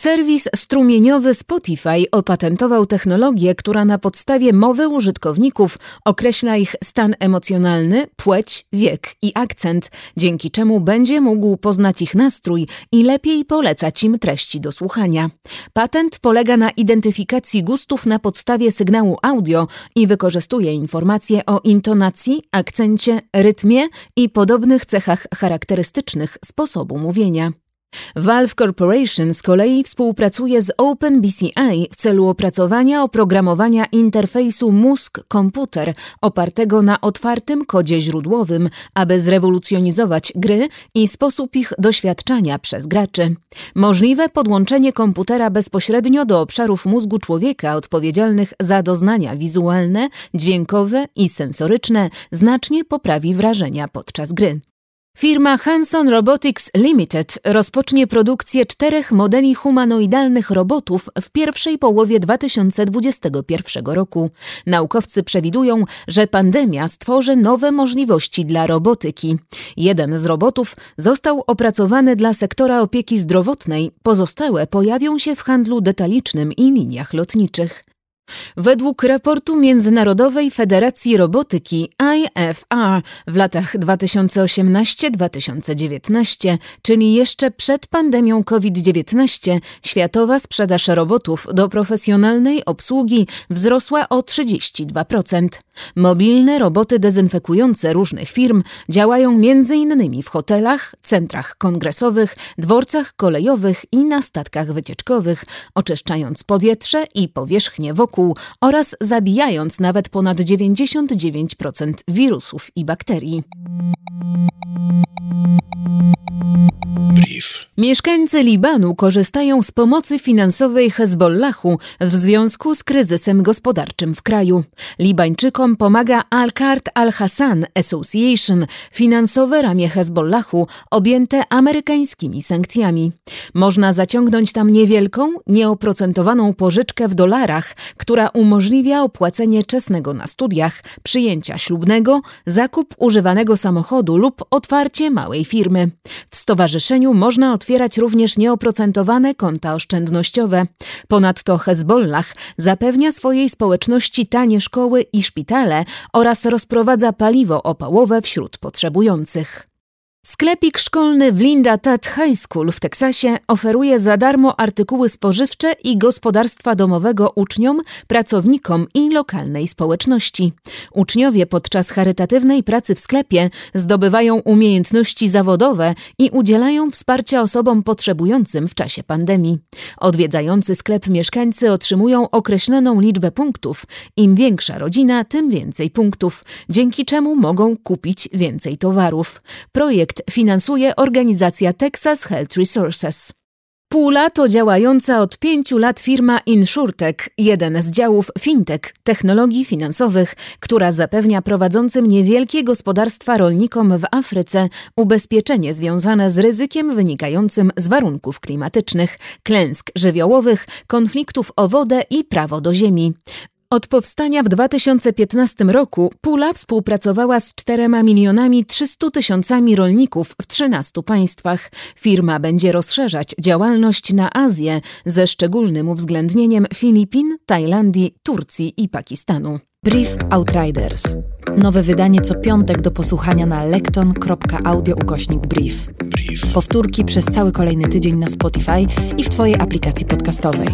Serwis strumieniowy Spotify opatentował technologię, która na podstawie mowy użytkowników określa ich stan emocjonalny, płeć, wiek i akcent, dzięki czemu będzie mógł poznać ich nastrój i lepiej polecać im treści do słuchania. Patent polega na identyfikacji gustów na podstawie sygnału audio i wykorzystuje informacje o intonacji, akcencie, rytmie i podobnych cechach charakterystycznych sposobu mówienia. Valve Corporation z kolei współpracuje z OpenBCI w celu opracowania oprogramowania interfejsu mózg-komputer opartego na otwartym kodzie źródłowym, aby zrewolucjonizować gry i sposób ich doświadczania przez graczy. Możliwe podłączenie komputera bezpośrednio do obszarów mózgu człowieka odpowiedzialnych za doznania wizualne, dźwiękowe i sensoryczne znacznie poprawi wrażenia podczas gry. Firma Hanson Robotics Limited rozpocznie produkcję czterech modeli humanoidalnych robotów w pierwszej połowie 2021 roku. Naukowcy przewidują, że pandemia stworzy nowe możliwości dla robotyki. Jeden z robotów został opracowany dla sektora opieki zdrowotnej, pozostałe pojawią się w handlu detalicznym i liniach lotniczych. Według raportu Międzynarodowej Federacji Robotyki IFR w latach 2018-2019, czyli jeszcze przed pandemią COVID-19, światowa sprzedaż robotów do profesjonalnej obsługi wzrosła o 32%. Mobilne roboty dezynfekujące różnych firm działają m.in. w hotelach, centrach kongresowych, dworcach kolejowych i na statkach wycieczkowych, oczyszczając powietrze i powierzchnię wokół oraz zabijając nawet ponad 99% wirusów i bakterii. Brief. Mieszkańcy Libanu korzystają z pomocy finansowej Hezbollahu w związku z kryzysem gospodarczym w kraju. Libańczykom pomaga Al-Kart Al-Hassan Association, finansowe ramię Hezbollahu objęte amerykańskimi sankcjami. Można zaciągnąć tam niewielką, nieoprocentowaną pożyczkę w dolarach, która umożliwia opłacenie czesnego na studiach, przyjęcia ślubnego, zakup używanego samochodu lub otwarcie małej firmy. W stowarzyszeniu można otwierać również nieoprocentowane konta oszczędnościowe. Ponadto Hezbollah zapewnia swojej społeczności tanie szkoły i szpitale oraz rozprowadza paliwo opałowe wśród potrzebujących. Sklepik szkolny w Linda Tat High School w Teksasie oferuje za darmo artykuły spożywcze i gospodarstwa domowego uczniom, pracownikom i lokalnej społeczności. Uczniowie podczas charytatywnej pracy w sklepie zdobywają umiejętności zawodowe i udzielają wsparcia osobom potrzebującym w czasie pandemii. Odwiedzający sklep mieszkańcy otrzymują określoną liczbę punktów. Im większa rodzina, tym więcej punktów, dzięki czemu mogą kupić więcej towarów. Finansuje organizacja Texas Health Resources. Pula to działająca od pięciu lat firma InsurTech, jeden z działów fintech, technologii finansowych, która zapewnia prowadzącym niewielkie gospodarstwa rolnikom w Afryce ubezpieczenie związane z ryzykiem wynikającym z warunków klimatycznych, klęsk żywiołowych, konfliktów o wodę i prawo do ziemi. Od powstania w 2015 roku Pula współpracowała z 4 milionami 300 tysiącami rolników w 13 państwach. Firma będzie rozszerzać działalność na Azję ze szczególnym uwzględnieniem Filipin, Tajlandii, Turcji i Pakistanu. Brief Outriders. Nowe wydanie co piątek do posłuchania na lekton.audio ukośnik brief. Brief. Powtórki przez cały kolejny tydzień na Spotify i w Twojej aplikacji podcastowej.